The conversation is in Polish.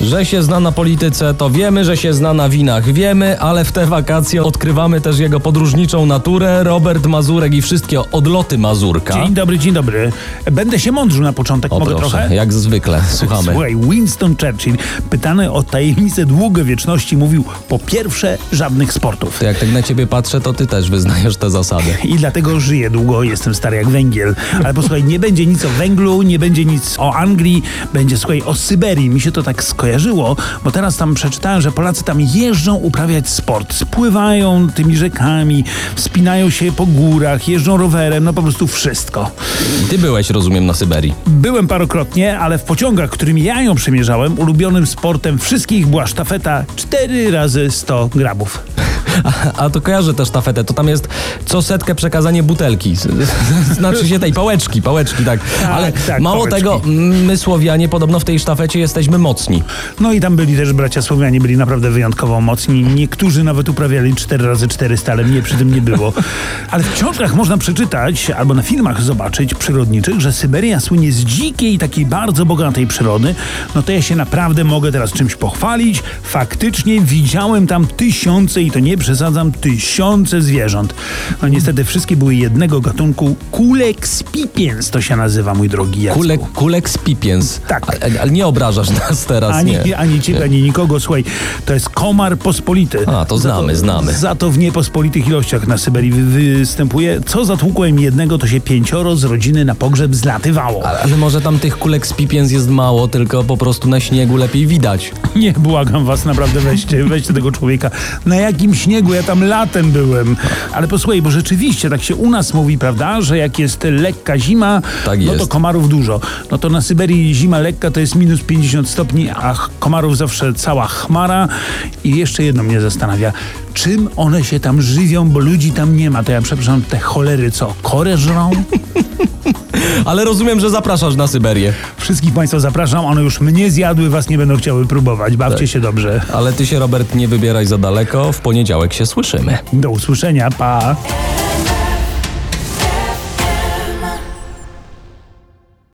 Że się zna na polityce, to wiemy, że się zna na winach, wiemy, ale w te wakacje odkrywamy też jego podróżniczą naturę, Robert Mazurek i wszystkie odloty Mazurka. Dzień dobry, dzień dobry. Będę się mądrzył na początek, O mogę proszę, trochę? jak zwykle, słuchamy. Słuchaj, Winston Churchill, pytany o tajemnicę długowieczności, mówił po pierwsze żadnych sportów. To jak tak na ciebie patrzę, to ty też wyznajesz te zasady. I dlatego żyję długo, jestem stary jak węgiel. Ale posłuchaj, nie będzie nic o węglu, nie będzie nic o Anglii, będzie słuchaj o Syberii. Mi się to tak skojarzyło, bo teraz tam przeczytałem, że Polacy tam jeżdżą uprawiać sport. Spływają tymi rzekami, wspinają się po górach, jeżdżą rowerem, no po prostu wszystko. Ty byłeś, rozumiem, na Syberii. Byłem parokrotnie, ale w pociągach, którymi ja ją przemierzałem, ulubionym sportem wszystkich była sztafeta 4 razy 100 gramów. A, a to kojarzę też sztafetę, to tam jest co setkę przekazanie butelki. Znaczy się tej pałeczki, pałeczki, tak. Ale tak, mało pałeczki. tego, my Słowianie podobno w tej sztafecie jesteśmy mocni. No i tam byli też bracia Słowianie, byli naprawdę wyjątkowo mocni. Niektórzy nawet uprawiali 4 razy 400 ale mnie przy tym nie było. Ale w książkach można przeczytać, albo na filmach zobaczyć przyrodniczych, że Syberia słynie z dzikiej, takiej bardzo bogatej przyrody. No to ja się naprawdę mogę teraz czymś pochwalić. Faktycznie widziałem tam tysiące, i to nie przesadzam, tysiące zwierząt. No niestety wszystkie były jednego gatunku. Kulex pipiens to się nazywa, mój drogi Jacku. Kulek, kulek z pipiens. Tak. Ale, nie obrażasz nas teraz, Ani, nie. ani ciebie, ani nikogo. Słuchaj, to jest komar pospolity. A, to znamy, za to, znamy. Za to w niepospolitych ilościach na Syberii wy, występuje. Co zatłukłem jednego, to się pięcioro z rodziny na pogrzeb zlatywało. Ale, może tam tych kulek z pipiens jest mało, tylko po prostu na śniegu lepiej widać. Nie, błagam was, naprawdę weźcie, weźcie tego człowieka. Na jakim śniegu? Ja tam latem byłem. Ale posłuchaj, bo rzeczywiście tak się u nas mówi, prawda, że jak jest lekka zima, Tak no to komarów dużo. No to na Syberii zima lekka to jest minus 50 stopni, a komarów zawsze cała chmara. I jeszcze jedno mnie zastanawia. Czym one się tam żywią, bo ludzi tam nie ma? To ja przepraszam, te cholery co, korę żrą? Ale rozumiem, że zapraszasz na Syberię. Wszystkich Państwa zapraszam, one już mnie zjadły, Was nie będą chciały próbować. Bawcie Tak. się dobrze. Ale ty się, Robert, nie wybieraj za daleko. W poniedziałek się słyszymy. Do usłyszenia, pa!